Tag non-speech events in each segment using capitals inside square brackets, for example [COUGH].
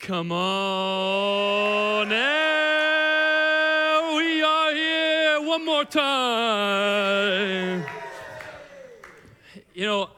Come on, now we are here one more time. You know,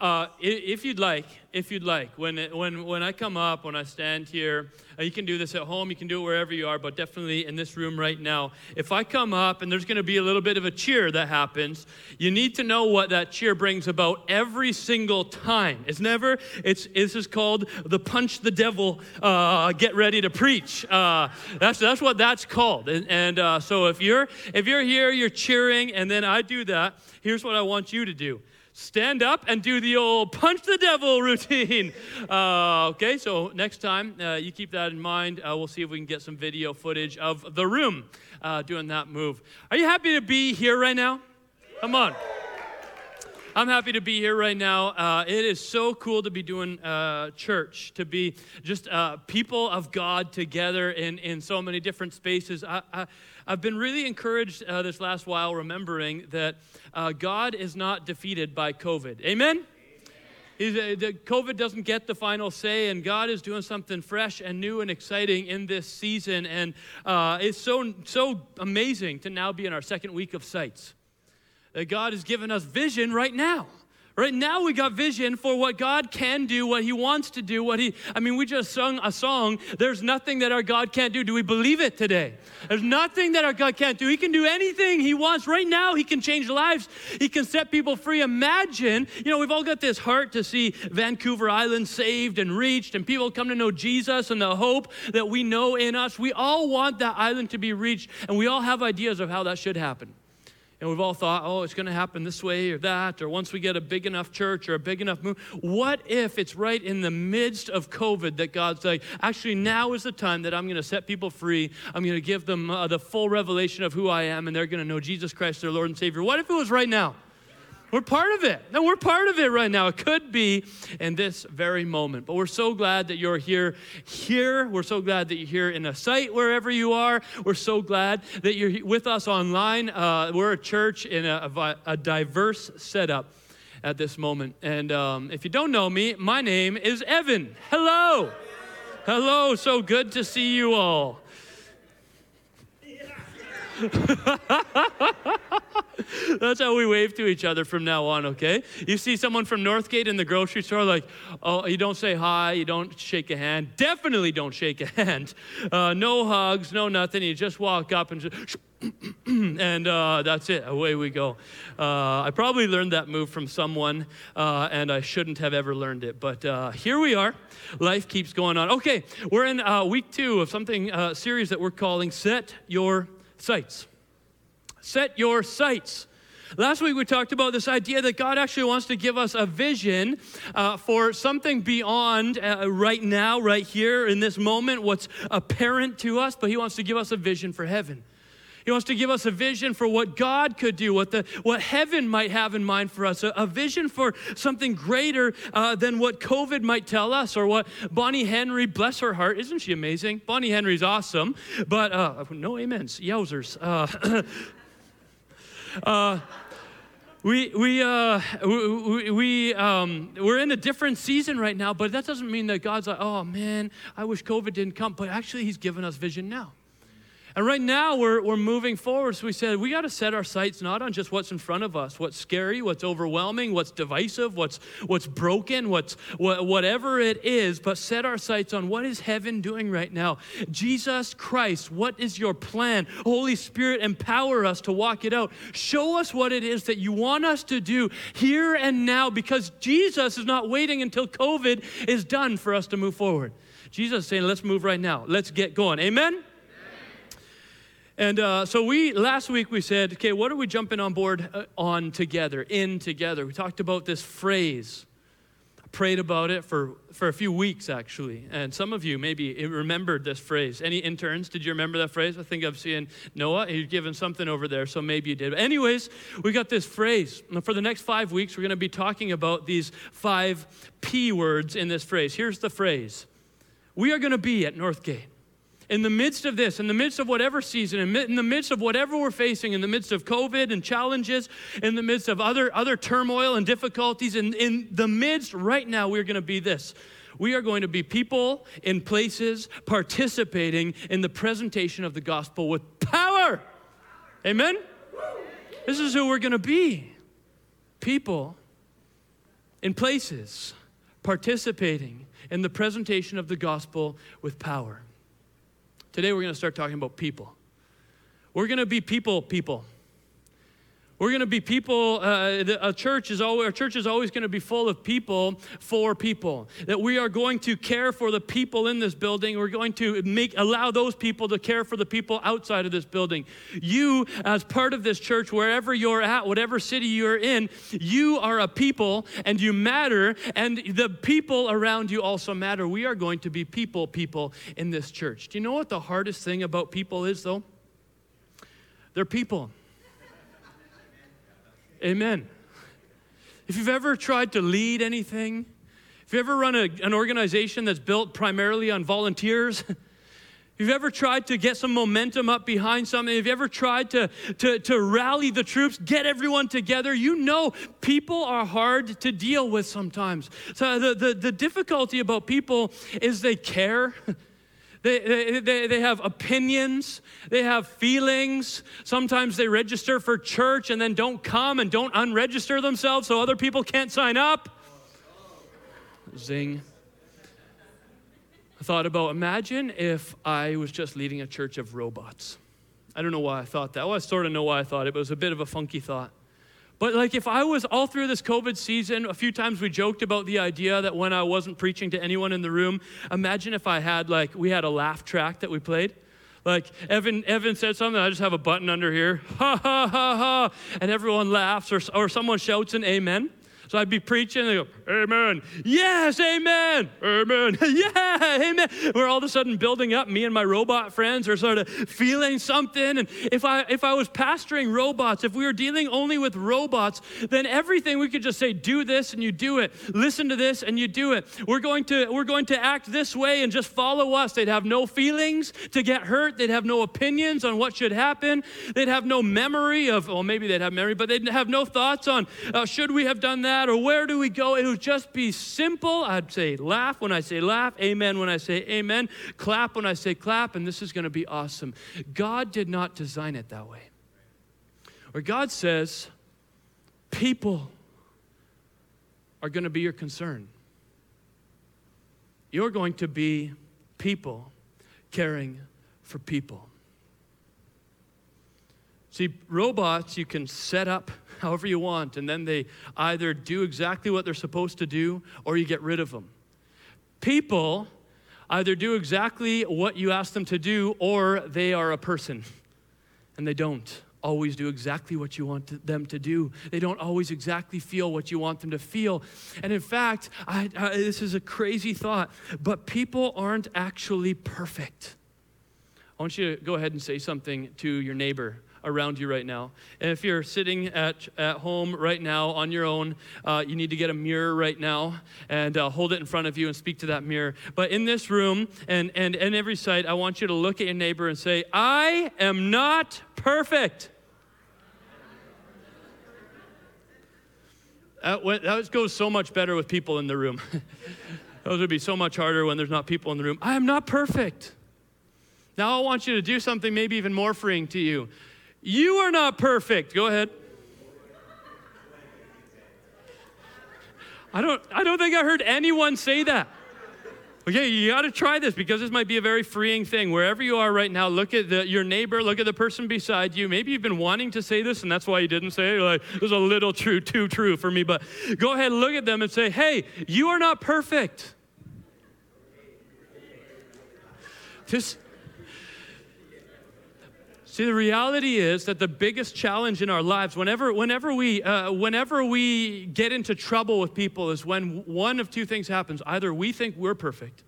uh, if you'd like, if you'd like, when, when, when I come up, when I stand here, uh, you can do this at home, you can do it wherever you are, but definitely in this room right now. If I come up and there's going to be a little bit of a cheer that happens, you need to know what that cheer brings about every single time. It's never, it's, this is called the punch the devil, uh, get ready to preach. Uh, that's, that's what that's called. And, and uh, so if you're, if you're here, you're cheering, and then I do that, here's what I want you to do stand up and do the old punch the devil [LAUGHS] routine. Uh, okay, so next time uh, you keep that in mind. Uh, we'll see if we can get some video footage of the room uh, doing that move. Are you happy to be here right now? Come on. I'm happy to be here right now. Uh, it is so cool to be doing uh, church, to be just uh, people of God together in, in so many different spaces. I, I, have been really encouraged uh, this last while remembering that uh, God is not defeated by COVID. Amen? He's, uh, the COVID doesn't get the final say, and God is doing something fresh and new and exciting in this season. And uh, it's so, so amazing to now be in our second week of sights. That God has given us vision right now. Right now, we got vision for what God can do, what He wants to do, what He, I mean, we just sung a song, There's nothing that our God can't do. Do we believe it today? There's nothing that our God can't do. He can do anything He wants. Right now, He can change lives, He can set people free. Imagine, you know, we've all got this heart to see Vancouver Island saved and reached, and people come to know Jesus and the hope that we know in us. We all want that island to be reached, and we all have ideas of how that should happen. And we've all thought, oh, it's going to happen this way or that, or once we get a big enough church or a big enough move. What if it's right in the midst of COVID that God's like, actually, now is the time that I'm going to set people free. I'm going to give them uh, the full revelation of who I am, and they're going to know Jesus Christ, their Lord and Savior. What if it was right now? We're part of it. No, we're part of it right now. It could be in this very moment. But we're so glad that you're here. Here, we're so glad that you're here in a site wherever you are. We're so glad that you're with us online. Uh, we're a church in a, a, diverse setup at this moment. And um, if you don't know me, my name is Evan. Hello. Hello. So good to see you all. [LAUGHS] That's how we wave to each other from now on, okay? You see someone from Northgate in the grocery store, like, oh, you don't say hi, you don't shake a hand. Definitely don't shake a hand. [LAUGHS] Uh, no hugs, no nothing. You just walk up and just, [CLEARS THROAT] and uh, that's it. Away we go. Uh, I probably learned that move from someone, uh, and I shouldn't have ever learned it. But uh, here we are. Life keeps going on. Okay, we're in uh, week two of something uh, series that we're calling "Set Your Sights." Set your sights. Last week we talked about this idea that God actually wants to give us a vision uh, for something beyond uh, right now, right here in this moment, what's apparent to us, but He wants to give us a vision for heaven. He wants to give us a vision for what God could do, what, the, what heaven might have in mind for us, a, a vision for something greater uh, than what COVID might tell us or what Bonnie Henry, bless her heart, isn't she amazing? Bonnie Henry's awesome, but uh, no amens, yowzers. Uh, [COUGHS] Uh, we, we, uh, we, we, um, we're in a different season right now, but that doesn't mean that God's like, oh man, I wish COVID didn't come. But actually, He's given us vision now. And right now, we're, we're moving forward. So we said, we got to set our sights not on just what's in front of us, what's scary, what's overwhelming, what's divisive, what's, what's broken, what's, wh- whatever it is, but set our sights on what is heaven doing right now. Jesus Christ, what is your plan? Holy Spirit, empower us to walk it out. Show us what it is that you want us to do here and now because Jesus is not waiting until COVID is done for us to move forward. Jesus is saying, let's move right now. Let's get going. Amen? And uh, so we last week we said, okay, what are we jumping on board uh, on together, in together? We talked about this phrase. I prayed about it for, for a few weeks actually, and some of you maybe remembered this phrase. Any interns? Did you remember that phrase? I think I've seen Noah. He's given something over there, so maybe you did. But anyways, we got this phrase. For the next five weeks, we're going to be talking about these five P words in this phrase. Here's the phrase: We are going to be at Northgate in the midst of this, in the midst of whatever season, in the midst of whatever we're facing, in the midst of COVID and challenges, in the midst of other, other turmoil and difficulties, in, in the midst right now, we're going to be this. We are going to be people in places participating in the presentation of the gospel with power. Amen? This is who we're going to be. People in places participating in the presentation of the gospel with power. Today we're going to start talking about people. We're going to be people, people. We're going to be people. Uh, a church is always, a church is always going to be full of people for people. That we are going to care for the people in this building. We're going to make allow those people to care for the people outside of this building. You, as part of this church, wherever you're at, whatever city you're in, you are a people and you matter, and the people around you also matter. We are going to be people, people in this church. Do you know what the hardest thing about people is, though? They're people. Amen. If you've ever tried to lead anything, if you ever run a, an organization that's built primarily on volunteers, [LAUGHS] if you've ever tried to get some momentum up behind something, if you ever tried to, to, to rally the troops, get everyone together, you know people are hard to deal with sometimes. So the, the, the difficulty about people is they care. [LAUGHS] They, they, they have opinions, they have feelings. Sometimes they register for church and then don't come and don't unregister themselves so other people can't sign up. Zing. I thought about imagine if I was just leading a church of robots. I don't know why I thought that. Well, I sort of know why I thought it, but it was a bit of a funky thought. But like if I was all through this COVID season, a few times we joked about the idea that when I wasn't preaching to anyone in the room, imagine if I had like we had a laugh track that we played. Like Evan, Evan said something, I just have a button under here, [LAUGHS] ha ha ha ha, and everyone laughs or, or someone shouts an amen. So I'd be preaching, and they go, Amen. Yes, amen. Amen. [LAUGHS] yeah, amen. We're all of a sudden building up. Me and my robot friends are sort of feeling something. And if I if I was pastoring robots, if we were dealing only with robots, then everything we could just say, do this and you do it. Listen to this and you do it. We're going to we're going to act this way and just follow us. They'd have no feelings to get hurt. They'd have no opinions on what should happen. They'd have no memory of, well, maybe they'd have memory, but they'd have no thoughts on uh, should we have done that that or where do we go? It would just be simple. I'd say laugh when I say laugh, amen when I say amen, clap when I say clap, and this is going to be awesome. God did not design it that way. Or God says, people are going to be your concern. You're going to be people caring for people. See, robots you can set up [LAUGHS] however you want, and then they either do exactly what they're supposed to do or you get rid of them. People either do exactly what you ask them to do or they are a person and they don't always do exactly what you want them to do. They don't always exactly feel what you want them to feel. And in fact, I, I, this is a crazy thought, but people aren't actually perfect. I want you to go ahead and say something to your neighbor around you right now. And if you're sitting at, at home right now on your own, uh, you need to get a mirror right now and uh, hold it in front of you and speak to that mirror. But in this room and, and, and every site, I want you to look at your neighbor and say, I am not perfect. That, went, that goes so much better with people in the room. [LAUGHS] Those would be so much harder when there's not people in the room. I am not perfect. Now I want you to do something maybe even more freeing to you. You are not perfect. Go ahead. I don't, I don't think I heard anyone say that. Okay, you got to try this because this might be a very freeing thing. Wherever you are right now, look at the, your neighbor, look at the person beside you. Maybe you've been wanting to say this and that's why you didn't say it. Like, was a little true, too true for me. But go ahead, and look at them and say, hey, you are not perfect. This, See, the reality is that the biggest challenge in our lives, whenever, whenever, we, uh, whenever we get into trouble with people, is when one of two things happens. Either we think we're perfect,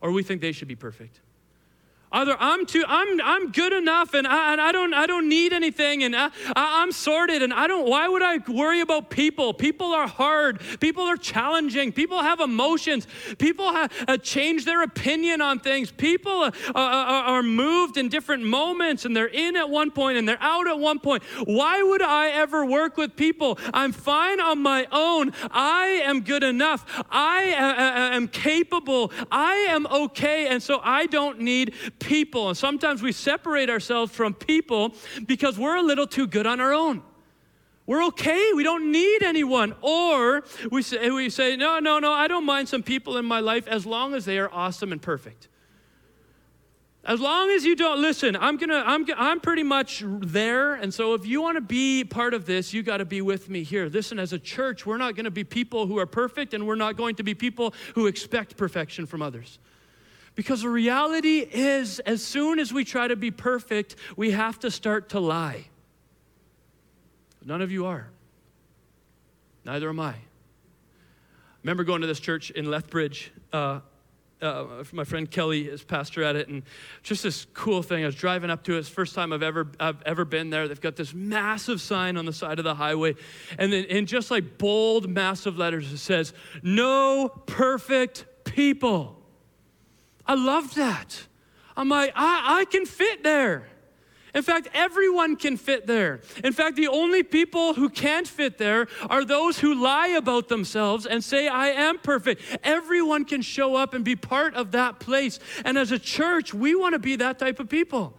or we think they should be perfect. Either I'm too, I'm, I'm good enough and I, and I don't, I don't need anything and I, I, am sorted and I don't, why would I worry about people? People are hard. People are challenging. People have emotions. People have uh, change their opinion on things. People uh, uh, are moved in different moments and they're in at one point and they're out at one point. Why would I ever work with people? I'm fine on my own. I am good enough. I uh, uh, am capable. I am okay. And so I don't need people. And sometimes we separate ourselves from people because we're a little too good on our own. We're okay. We don't need anyone. Or we say, we say, no, no, no, I don't mind some people in my life as long as they are awesome and perfect. As long as you don't listen, I'm gonna, I'm, I'm pretty much there. And so if you want to be part of this, you got to be with me here. Listen, as a church, we're not going to be people who are perfect, and we're not going to be people who expect perfection from others. Because the reality is, as soon as we try to be perfect, we have to start to lie. None of you are. Neither am I. I remember going to this church in Lethbridge. Uh, uh, my friend Kelly is pastor at it, and just this cool thing. I was driving up to it. It's the first time I've ever I've ever been there. They've got this massive sign on the side of the highway, and then in just like bold, massive letters, it says, "No perfect people." I love that. I'm like, I, I can fit there. In fact, everyone can fit there. In fact, the only people who can't fit there are those who lie about themselves and say, I am perfect. Everyone can show up and be part of that place. And as a church, we want to be that type of people.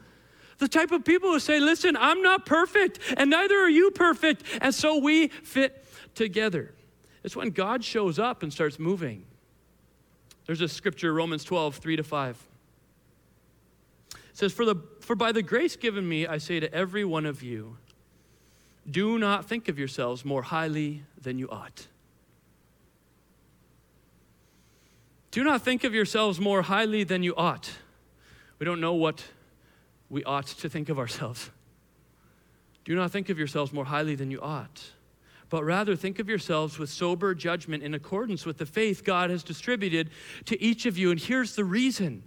The type of people who say, Listen, I'm not perfect, and neither are you perfect. And so we fit together. It's when God shows up and starts moving. There's a scripture, Romans 12, 3 to 5. It says, for, the, for by the grace given me, I say to every one of you, do not think of yourselves more highly than you ought. Do not think of yourselves more highly than you ought. We don't know what we ought to think of ourselves. Do not think of yourselves more highly than you ought but rather think of yourselves with sober judgment in accordance with the faith God has distributed to each of you. And here's the reason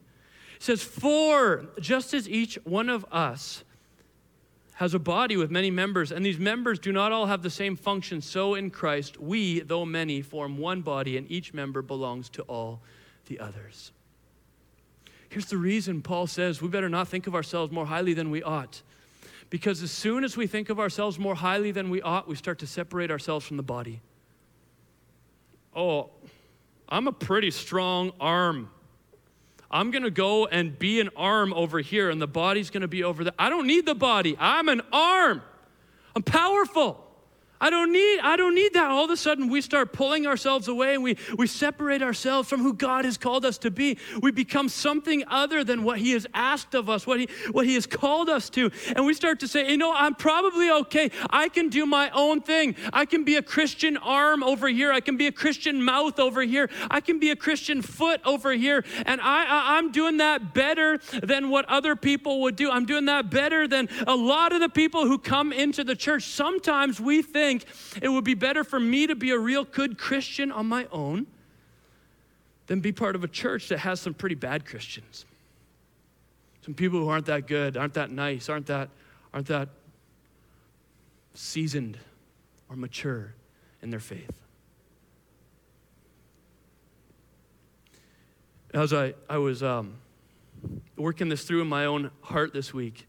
it says, For just as each one of us has a body with many members, and these members do not all have the same function, so in Christ, we, though many, form one body, and each member belongs to all the others. Here's the reason Paul says we better not think of ourselves more highly than we ought. Because as soon as we think of ourselves more highly than we ought, we start to separate ourselves from the body. Oh, I'm a pretty strong arm. I'm going to go and be an arm over here, and the body's going to be over there. I don't need the body. I'm an arm. I'm powerful. I don't need, I don't need that. All of a sudden, we start pulling ourselves away and we, we separate ourselves from who God has called us to be. We become something other than what He has asked of us, what He, what he has called us to. And we start to say, you know, I'm probably okay. I can do my own thing. I can be a Christian arm over here. I can be a Christian mouth over here. I can be a Christian foot over here. And I, I, I'm doing that better than what other people would do. I'm doing that better than a lot of the people who come into the church. Sometimes we think, think it would be better for me to be a real good Christian on my own than be part of a church that has some pretty bad Christians. Some people who aren't that good, aren't that nice, aren't that, aren't that seasoned or mature in their faith. As I, I was um, working this through in my own heart this week,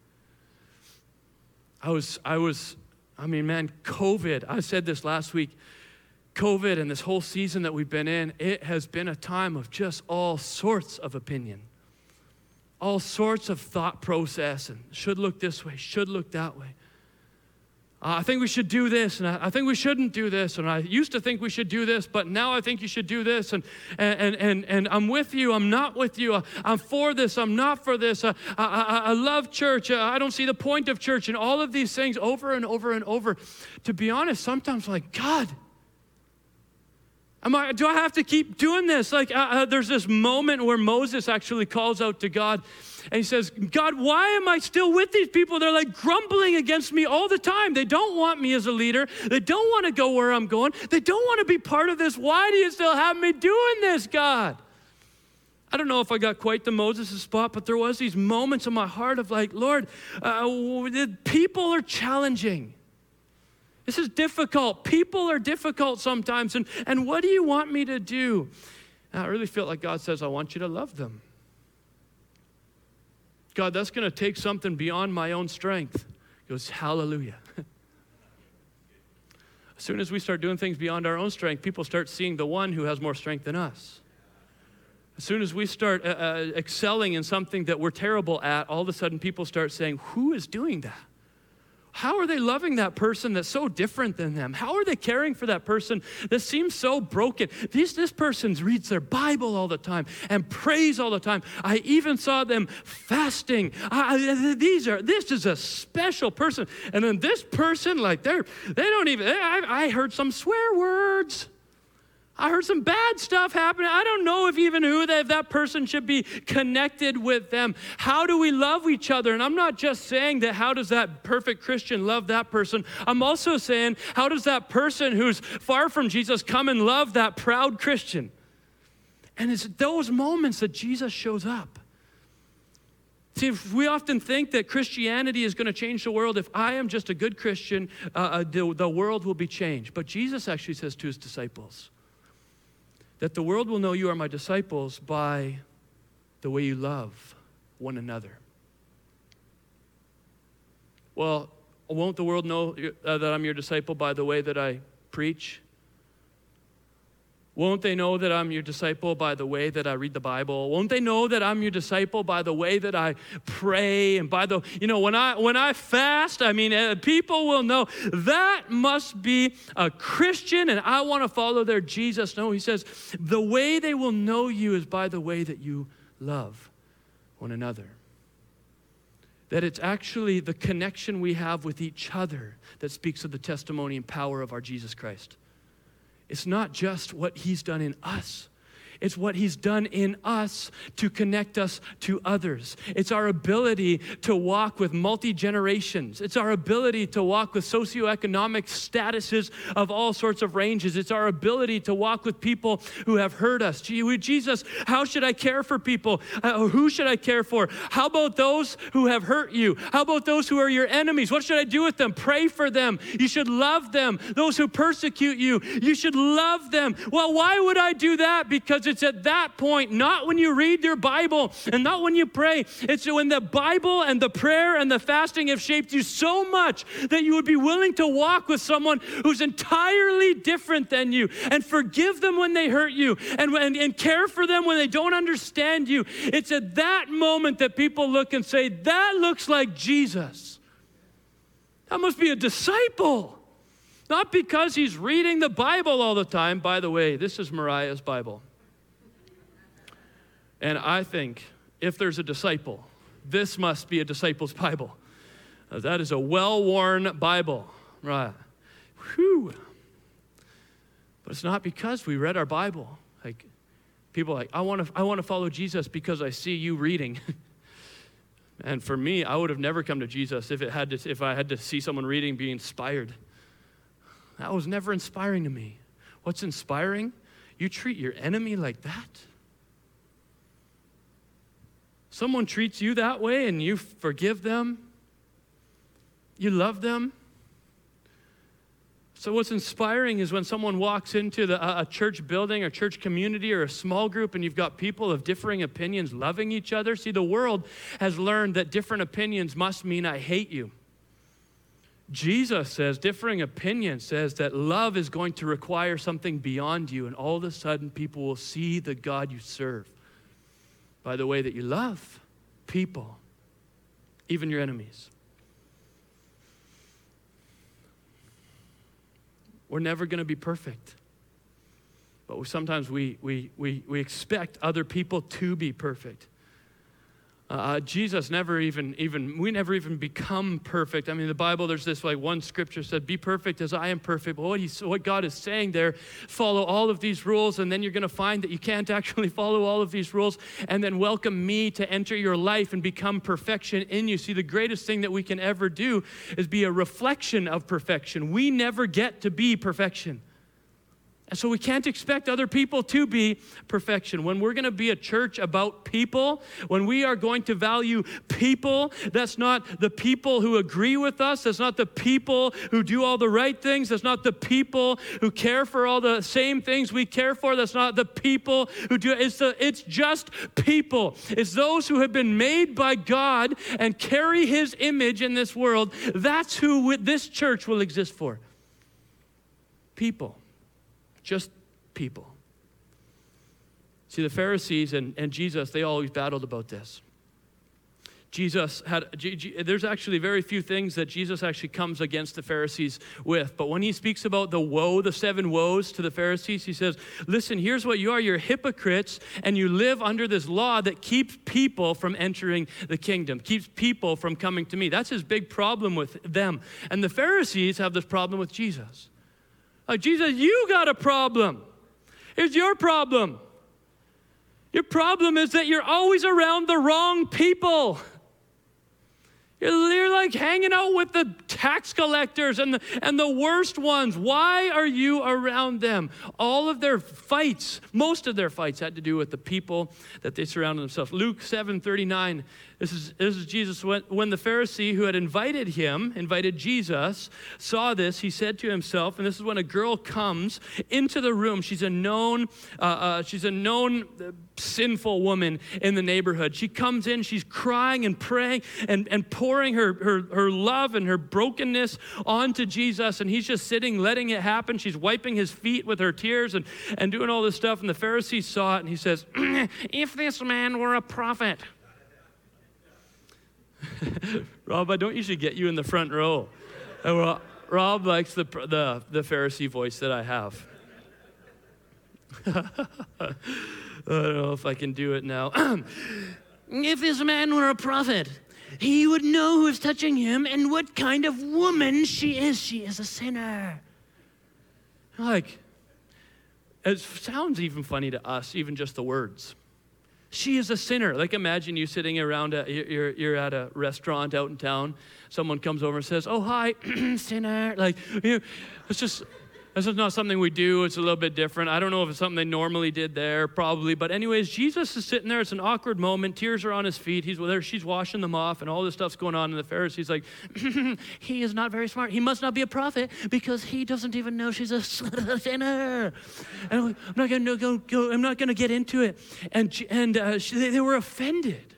I was, I was I mean, man, COVID, I said this last week. COVID and this whole season that we've been in, it has been a time of just all sorts of opinion, all sorts of thought process, and should look this way, should look that way. Uh, I think we should do this, and I, I, think we shouldn't do this, and I used to think we should do this, but now I think you should do this, and, and, and, and I'm with you, I'm not with you, uh, I'm for this, I'm not for this, uh, I, I, I, love church, I don't see the point of church, and all of these things over and over and over. To be honest, sometimes I'm like, God, Am I, do I have to keep doing this? Like, uh, uh, there's this moment where Moses actually calls out to God and he says, God, why am I still with these people? They're like grumbling against me all the time. They don't want me as a leader. They don't want to go where I'm going. They don't want to be part of this. Why do you still have me doing this, God? I don't know if I got quite the Moses spot, but there was these moments in my heart of like, Lord, uh, people are challenging. This is difficult. People are difficult sometimes. And, and what do you want me to do? And I really feel like God says, I want you to love them. God, that's going to take something beyond my own strength. He goes, Hallelujah. [LAUGHS] as soon as we start doing things beyond our own strength, people start seeing the one who has more strength than us. As soon as we start uh, uh, excelling in something that we're terrible at, all of a sudden people start saying, Who is doing that? How are they loving that person that's so different than them? How are they caring for that person that seems so broken? This, this person reads their Bible all the time and prays all the time. I even saw them fasting. I, these are this is a special person. And then this person, like they're they don't even. I, I heard some swear words. I heard some bad stuff happening. I don't know if even who that, that person should be connected with them. How do we love each other? And I'm not just saying that how does that perfect Christian love that person? I'm also saying how does that person who's far from Jesus come and love that proud Christian? And it's those moments that Jesus shows up. See, we often think that Christianity is going to change the world. If I am just a good Christian, uh, uh, the, the world will be changed. But Jesus actually says to his disciples, that the world will know you are my disciples by the way you love one another. Well, won't the world know uh, that I'm your disciple by the way that I preach won't they know that I'm your disciple by the way that I read the Bible? Won't they know that I'm your disciple by the way that I pray and by the you know when I when I fast, I mean uh, people will know that must be a Christian and I want to follow their Jesus. No, he says the way they will know you is by the way that you love one another. That it's actually the connection we have with each other that speaks of the testimony and power of our Jesus Christ. It's not just what He's done in us, it's what He's done in us to connect us to others. It's our ability to walk with multi generations. It's our ability to walk with socioeconomic statuses of all sorts of ranges. It's our ability to walk with people who have hurt us. Jesus, how should I care for people? Uh, who should I care for? How about those who have hurt you? How about those who are your enemies? What should I do with them? Pray for them. You should love them. Those who persecute you, you should love them. Well, why would I do that? Because it's at that point, not when you read your Bible and not when you pray. It's when the Bible and the prayer and the fasting have shaped you so much that you would be willing to walk with someone who's entirely different than you and forgive them when they hurt you and, and, and care for them when they don't understand you. It's at that moment that people look and say, That looks like Jesus. That must be a disciple. Not because he's reading the Bible all the time. By the way, this is Mariah's Bible. And I think if there's a disciple, this must be a disciple's Bible. Uh, that is a well worn Bible. Right. Whew. But it's not because we read our Bible. Like, people like, I want to I want to follow Jesus because I see you reading. [LAUGHS] and for me, I would have never come to Jesus if, it had to, if I had to see someone reading be inspired. That was never inspiring to me. What's inspiring? You treat your enemy like that? Someone treats you that way and you forgive them, you love them. So, what's inspiring is when someone walks into the, a church building or church community or a small group and you've got people of differing opinions loving each other. See, the world has learned that different opinions must mean I hate you. Jesus says, differing opinion says that love is going to require something beyond you, and all of a sudden people will see the God you serve by the way that you love people, even your enemies. We're never going to be perfect. But sometimes we, we, we, we expect other people to be perfect. Uh, uh, Jesus never even, even, we never even become perfect. I mean, the Bible, there's this like one scripture said, be perfect as I am perfect. But what, he's, what God is saying there, follow all of these rules, and then you're going to find that you can't [LAUGHS] actually follow all of these rules, and then welcome me to enter your life and become perfection in you. See, the greatest thing that we can ever do is be a reflection of perfection. We never get to be perfection. And so we can't expect other people to be perfection. When we're going to be a church about people, when we are going to value people, that's not the people who agree with us, that's not the people who do all the right things, that's not the people who care for all the same things we care for, that's not the people who do it's the it's just people. It's those who have been made by God and carry his image in this world. That's who this church will exist for. People just people. See, the Pharisees and, and Jesus, they always battled about this. Jesus had, there's actually very few things that Jesus actually comes against the Pharisees with. But when he speaks about the woe, the seven woes to the Pharisees, he says, Listen, here's what you are. You're hypocrites, and you live under this law that keeps people from entering the kingdom, keeps people from coming to me. That's his big problem with them. And the Pharisees have this problem with Jesus. Like, Jesus, you got a problem. Here's your problem. Your problem is that you're always around the wrong people. You're, you're, like hanging out with the tax collectors and the, and the worst ones. Why are you around them? All of their fights, most of their fights, had to do with the people that they surrounded themselves. Luke 7 39 this is, this is Jesus. When, when the Pharisee who had invited him, invited Jesus, saw this, he said to himself, and this is when a girl comes into the room. She's a known, uh, uh, she's a known uh, sinful woman in the neighborhood. She comes in, she's crying and praying and, and pouring her, her, her love and her brokenness onto Jesus. And he's just sitting, letting it happen. She's wiping his feet with her tears and, and doing all this stuff. And the Pharisee saw it and he says, [CLEARS THROAT] If this man were a prophet, [LAUGHS] Rob, I don't usually get you in the front row. Uh, Rob likes the, the, the Pharisee voice that I have. [LAUGHS] I don't know if I can do it now. [CLEARS THROAT] if this man were a prophet, he would know who is touching him and what kind of woman she is. She is a sinner. Like, it sounds even funny to us, even just the words. She is a sinner. Like imagine you sitting around, a, you're, you're at a restaurant out in town. Someone comes over and says, "Oh hi, [CLEARS THROAT] sinner." Like you know, it's just this is not something we do. It's a little bit different. I don't know if it's something they normally did there, probably. But anyways, Jesus is sitting there. It's an awkward moment. Tears are on his feet. He's there. She's washing them off, and all this stuff's going on. And the Pharisees like, [LAUGHS] he is not very smart. He must not be a prophet because he doesn't even know she's a [LAUGHS] sinner. And I'm not going to go, go. I'm not going to get into it. And and uh, she, they were offended.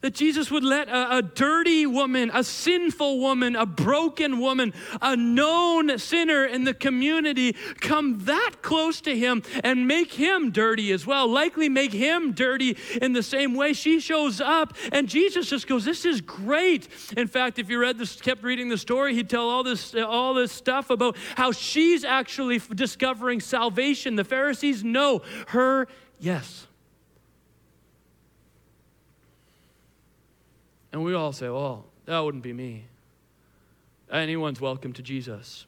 That Jesus would let a, a, dirty woman, a sinful woman, a broken woman, a known sinner in the community come that close to him and make him dirty as well. Likely make him dirty in the same way. She shows up and Jesus just goes, This is great. In fact, if you read this, kept reading the story, he'd tell all this, all this stuff about how she's actually discovering salvation. The Pharisees know her, yes. And we all say, well, that wouldn't be me. Anyone's welcome to Jesus.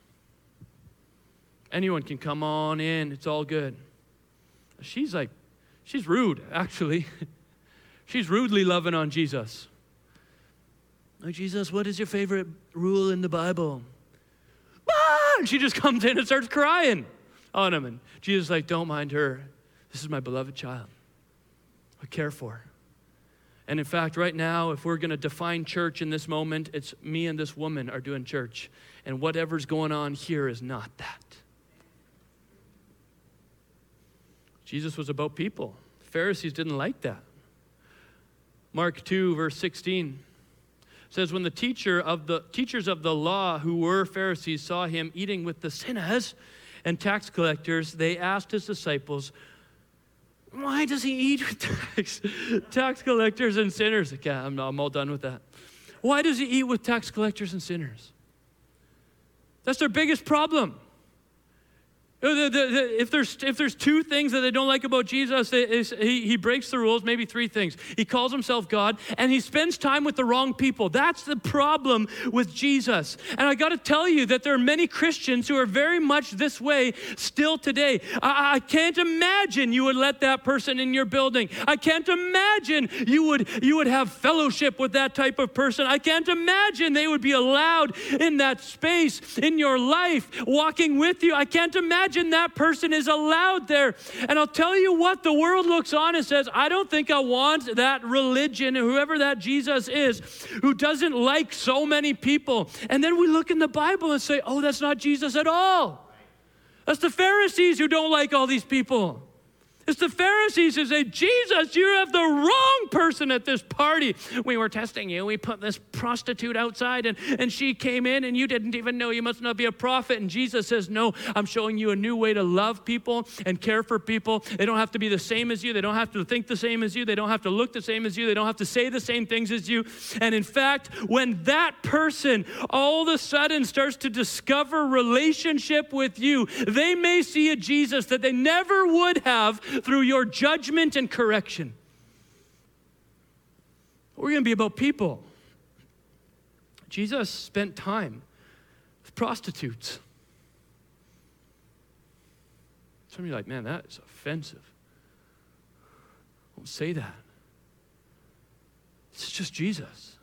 Anyone can come on in, it's all good. She's like, she's rude, actually. [LAUGHS] she's rudely loving on Jesus. Like, Jesus, what is your favorite rule in the Bible? Ah! And she just comes in and starts crying on him. And Jesus like, don't mind her. This is my beloved child. I care for her. And in fact, right now, if we're going to define church in this moment, it's me and this woman are doing church. And whatever's going on here is not that. Jesus was about people. The Pharisees didn't like that. Mark 2, verse 16 says, When the teacher of the teachers of the law who were Pharisees saw him eating with the sinners and tax collectors, they asked his disciples, why does he eat with tax, tax collectors and sinners? Okay, I'm, I'm all done with that. Why does he eat with tax collectors and sinners? That's their biggest problem. Uh, if there's, if there's two things that they don't like about Jesus, he, he breaks the rules, maybe three things. He calls himself God, and he spends time with the wrong people. That's the problem with Jesus. And I got to tell you that there are many Christians who are very much this way still today. I, I can't imagine you would let that person in your building. I can't imagine you would, you would have fellowship with that type of person. I can't imagine they would be allowed in that space in your life, walking with you. I can't imagine imagine that person is allowed there. And I'll tell you what, the world looks on and says, I don't think I want that religion, whoever that Jesus is, who doesn't like so many people. And then we look in the Bible and say, oh, that's not Jesus at all. That's the Pharisees who don't like all these people. It's the Pharisees who say, Jesus, you have the wrong person at this party. We were testing you. We put this prostitute outside and, and she came in and you didn't even know you must not be a prophet. And Jesus says, No, I'm showing you a new way to love people and care for people. They don't have to be the same as you. They don't have to think the same as you. They don't have to look the same as you. They don't have to say the same things as you. And in fact, when that person all of a sudden starts to discover relationship with you, they may see a Jesus that they never would have through your judgment and correction. We're going to be about people. Jesus spent time with prostitutes. Some of you are like, man, that is offensive. Don't say that. It's just Jesus.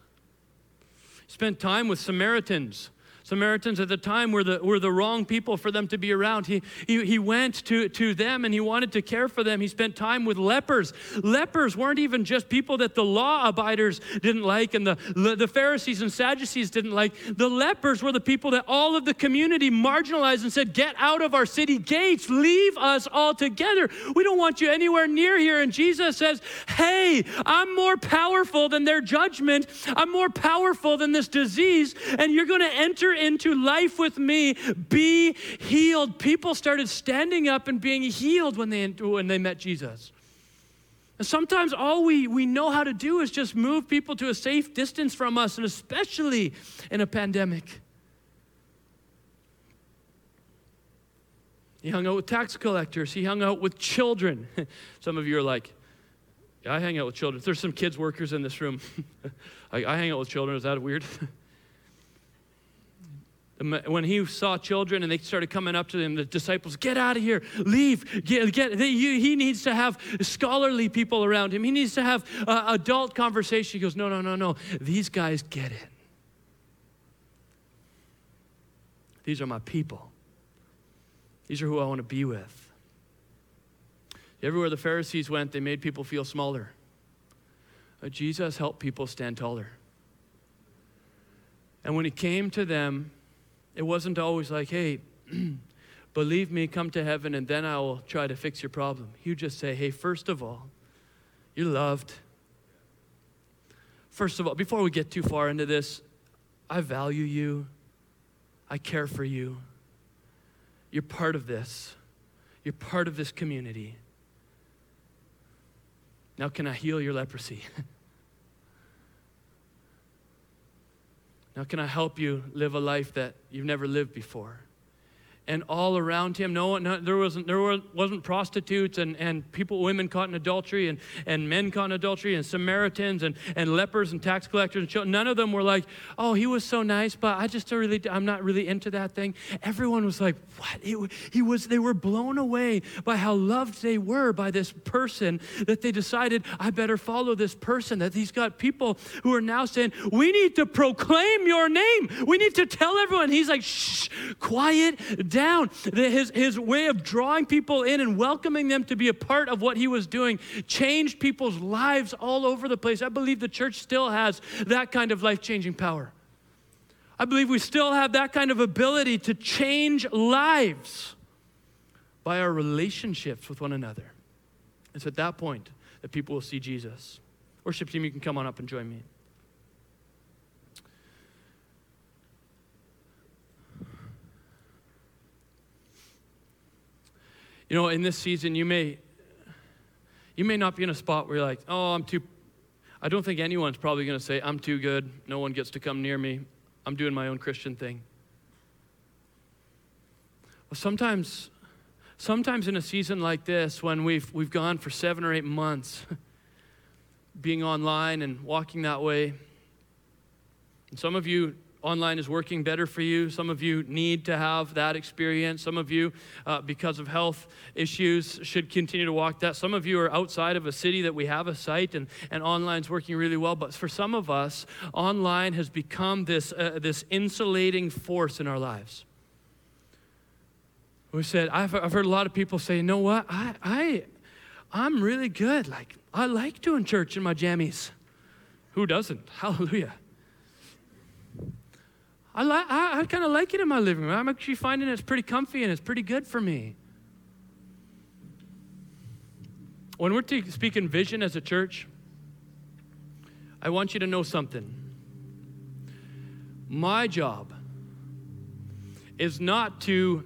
Spent time with Samaritans. Samaritans at the time were the, were the wrong people for them to be around. He, he, he went to, to them and he wanted to care for them. He spent time with lepers. Lepers weren't even just people that the law abiders didn't like and the, the Pharisees and Sadducees didn't like. The lepers were the people that all of the community marginalized and said, Get out of our city gates, leave us altogether. We don't want you anywhere near here. And Jesus says, Hey, I'm more powerful than their judgment, I'm more powerful than this disease, and you're going to enter into life with me, be healed. People started standing up and being healed when they, when they met Jesus. And sometimes all we, we know how to do is just move people to a safe distance from us, and especially in a pandemic. He hung out with tax collectors. He hung out with children. [LAUGHS] Some of you are like, yeah, I hang out with children. There's some kids workers in this room. [LAUGHS] I, I hang out with children. Is that weird? [LAUGHS] Um, uh, when he saw children and they started coming up to him, the disciples, get out of here, leave, get, get. He needs to have scholarly people around him. He needs to have uh, adult conversation. He goes, no, no, no, no. These guys get it. These are my people. These are who I want to be with. Everywhere the Pharisees went, they made people feel smaller. But Jesus helped people stand taller. And when he came to them, it wasn't always like, hey, [CLEARS THROAT] believe me, come to heaven, and then I will try to fix your problem. You just say, hey, first of all, you're loved. First of all, before we get too far into this, I value you. I care for you. You're part of this. You're part of this community. Now, can I heal your leprosy? [LAUGHS] Now, can I help you live a life that you've never lived before? And all around him. No, no there wasn't there were, wasn't prostitutes and, and people, women caught in adultery and, and men caught in adultery and Samaritans and, and lepers and tax collectors and children. None of them were like, oh, he was so nice, but I just don't really I'm not really into that thing. Everyone was like, what? He, was. They were blown away by how loved they were by this person that they decided I better follow this person. That he's got people who are now saying we need to proclaim your name. We need to tell everyone. He's like, shh, quiet down. His, his way of drawing people in and welcoming them to be a part of what he was doing changed people's lives all over the place. I believe the church still has that kind of life changing power. I believe we still have that kind of ability to change lives by our relationships with one another. It's at that point that people will see Jesus. Worship team, you can come on up and join me. You know, in this season, you may you may not be in a spot where you're like, oh, I'm too. I don't think anyone's probably going to say, I'm too good. No one gets to come near me. I'm doing my own Christian thing. Well, sometimes, sometimes in a season like this, when we've we've gone for seven or eight months, [LAUGHS] being online and walking that way, and some of you online is working better for you. Some of you need to have that experience. Some of you, uh, because of health issues, should continue to walk that. Some of you are outside of a city that we have a site and, and online is working really well. But for some of us, online has become this, uh, this insulating force in our lives. We said, I've, I've heard a lot of people say, you know what? I, I, I'm really good. Like, I like doing church in my jammies. Who doesn't? [LAUGHS] Hallelujah. I, li- I, I kind of like it in my living room. I'm actually finding it's pretty comfy and it's pretty good for me. When we're t- speaking vision as a church, I want you to know something. My job is not to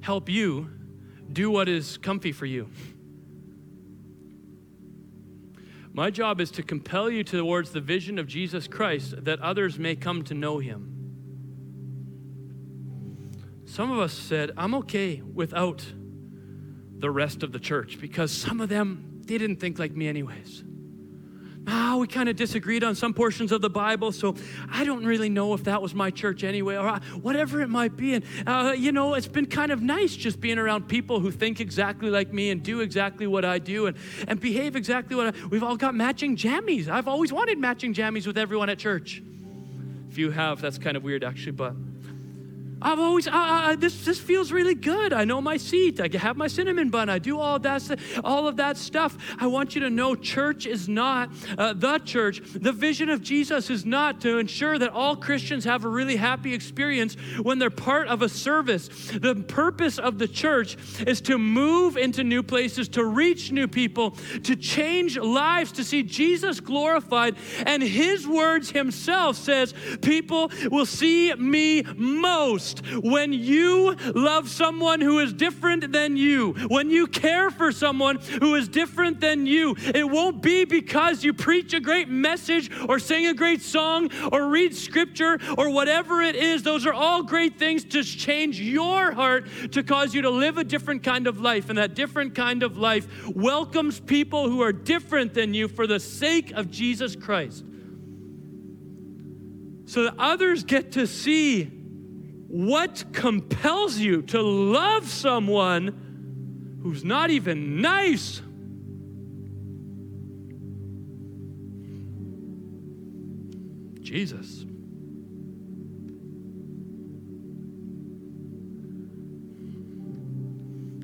help you do what is comfy for you. My job is to compel you towards the vision of Jesus Christ that others may come to know him. Some of us said, I'm okay without the rest of the church because some of them, they didn't think like me, anyways. Ah, we kind of disagreed on some portions of the Bible, so I don't really know if that was my church anyway, or uh, whatever it might be. And, uh, you know, it's been kind of nice just being around people who think exactly like me and do exactly what I do and, and behave exactly what I We've all got matching jammies. I've always wanted matching jammies with everyone at church. If you have, that's kind of weird, actually, but I've always, uh, uh, this, this feels really good. I know my seat. I have my cinnamon bun. I do all that, all of that stuff. I want you to know church is not uh, the church. The vision of Jesus is not to ensure that all Christians have a really happy experience when they're part of a service. The purpose of the church is to move into new places, to reach new people, to change lives, to see Jesus glorified. And his words himself says, People will see me most when you love someone who is different than you, when you care for someone who is different than you, it won't be because you preach a great message or sing a great song or read scripture or whatever it is. Those are all great things to change your heart to cause you to live a different kind of life. And that different kind of life welcomes people who are different than you for the sake of Jesus Christ. So that others get to see what compels you to love someone who's not even nice? Jesus.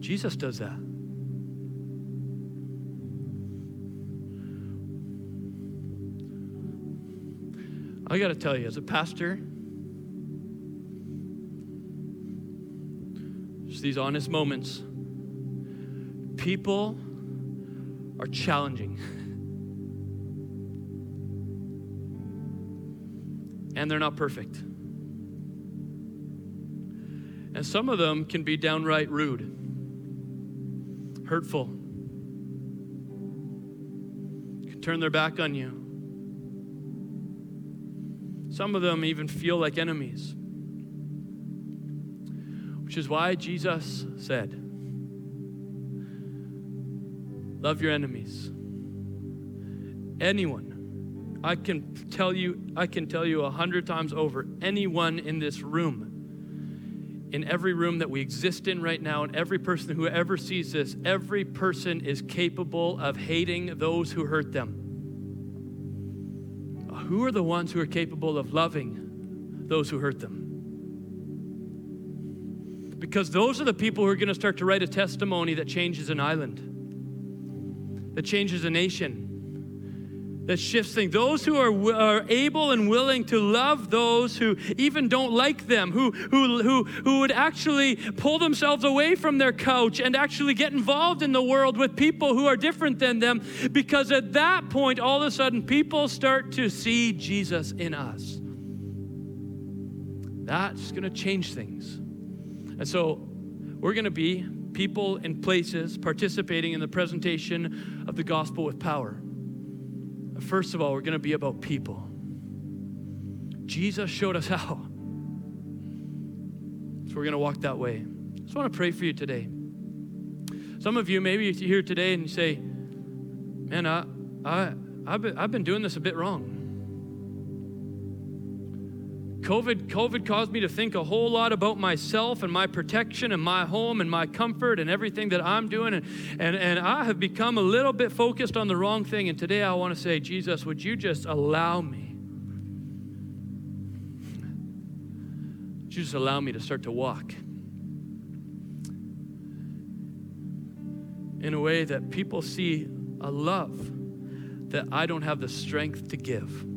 Jesus does that. I got to tell you, as a pastor, these honest moments, people are challenging. [LAUGHS] and they're not perfect. And some of them can be downright rude, hurtful, can turn their back on you. Some of them even feel like enemies. Which is why Jesus said, Love your enemies. Anyone, I can tell you, I can tell you a hundred times over, anyone in this room, in every room that we exist in right now, and every person who ever sees this, every person is capable of hating those who hurt them. Who are the ones who are capable of loving those who hurt them? Because those are the people who are going to start to write a testimony that changes an island, that changes a nation, that shifts things. Those who are, are able and willing to love those who even don't like them, who, who, who, who would actually pull themselves away from their couch and actually get involved in the world with people who are different than them. Because at that point, all of a sudden, people start to see Jesus in us. That's going to change things. And so we're going to be people and places participating in the presentation of the gospel with power. First of all, we're going to be about people. Jesus showed us [LAUGHS] how. So we're going to walk that way. I just want to pray for you today. Some of you, maybe you're here today and you say, Man, I, I, I've, been, I've been doing this a bit wrong. COVID, COVID caused me to think a whole lot about myself and my protection and my home and my comfort and everything that I'm doing. And, and, and I have become a little bit focused on the wrong thing. And today I want to say, Jesus, would you just allow me? Would you just allow me to start to walk in a way that people see a love that I don't have the strength to give.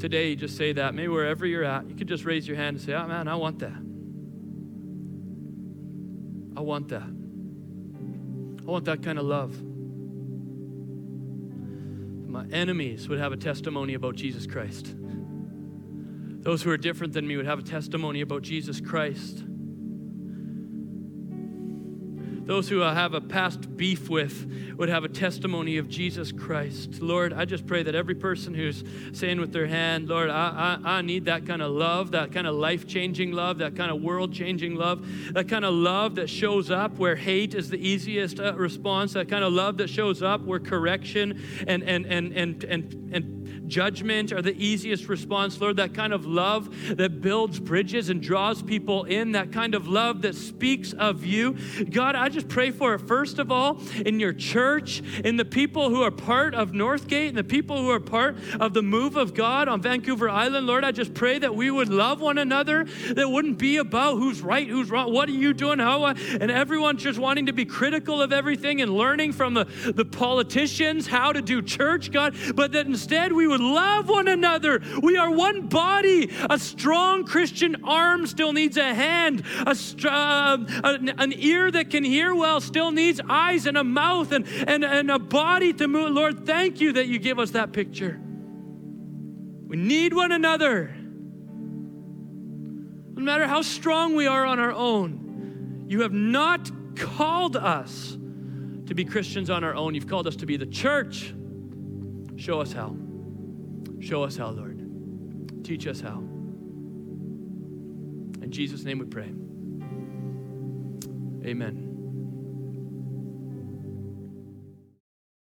Today, you just say that. Maybe wherever you're at, you could just raise your hand and say, Oh man, I want that. I want that. I want that kind of love. My enemies would have a testimony about Jesus Christ. Those who are different than me would have a testimony about Jesus Christ those who I have a past beef with would have a testimony of Jesus Christ. Lord, I just pray that every person who's saying with their hand, Lord, I, I, I need that kind of love, that kind of life changing love, that kind of world changing love, that kind of love that shows up where hate is the easiest uh, response, that kind of love that shows up where correction and, and, and, and, and, and judgment are the easiest response, Lord. That kind of love that builds bridges and draws people in, that kind of love that speaks of you. God, I just pray for it, first of all, in your church, in the people who are part of Northgate, and the people who are part of the move of God on Vancouver Island. Lord, I just pray that we would love one another, that wouldn't be about who's right, who's wrong, what are you doing, how, uh, and everyone just wanting to be critical of everything and learning from the, the politicians how to do church, God, but that instead we would love one another. We are one body. A strong Christian arm still needs a hand. A, uh, an, an, ear that can hear well still needs eyes and a mouth and, and, and a body to move. Lord, thank you that you give us that picture. We need one another. No matter how strong we are on our own, you have not called us to be Christians on our own. You've called us to be the church. Show us how. Show us how, Lord. Teach us how. In Jesus' name we pray. Amen.